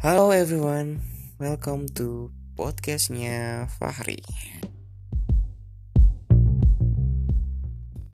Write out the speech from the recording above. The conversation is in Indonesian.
Halo everyone, welcome to podcastnya Fahri.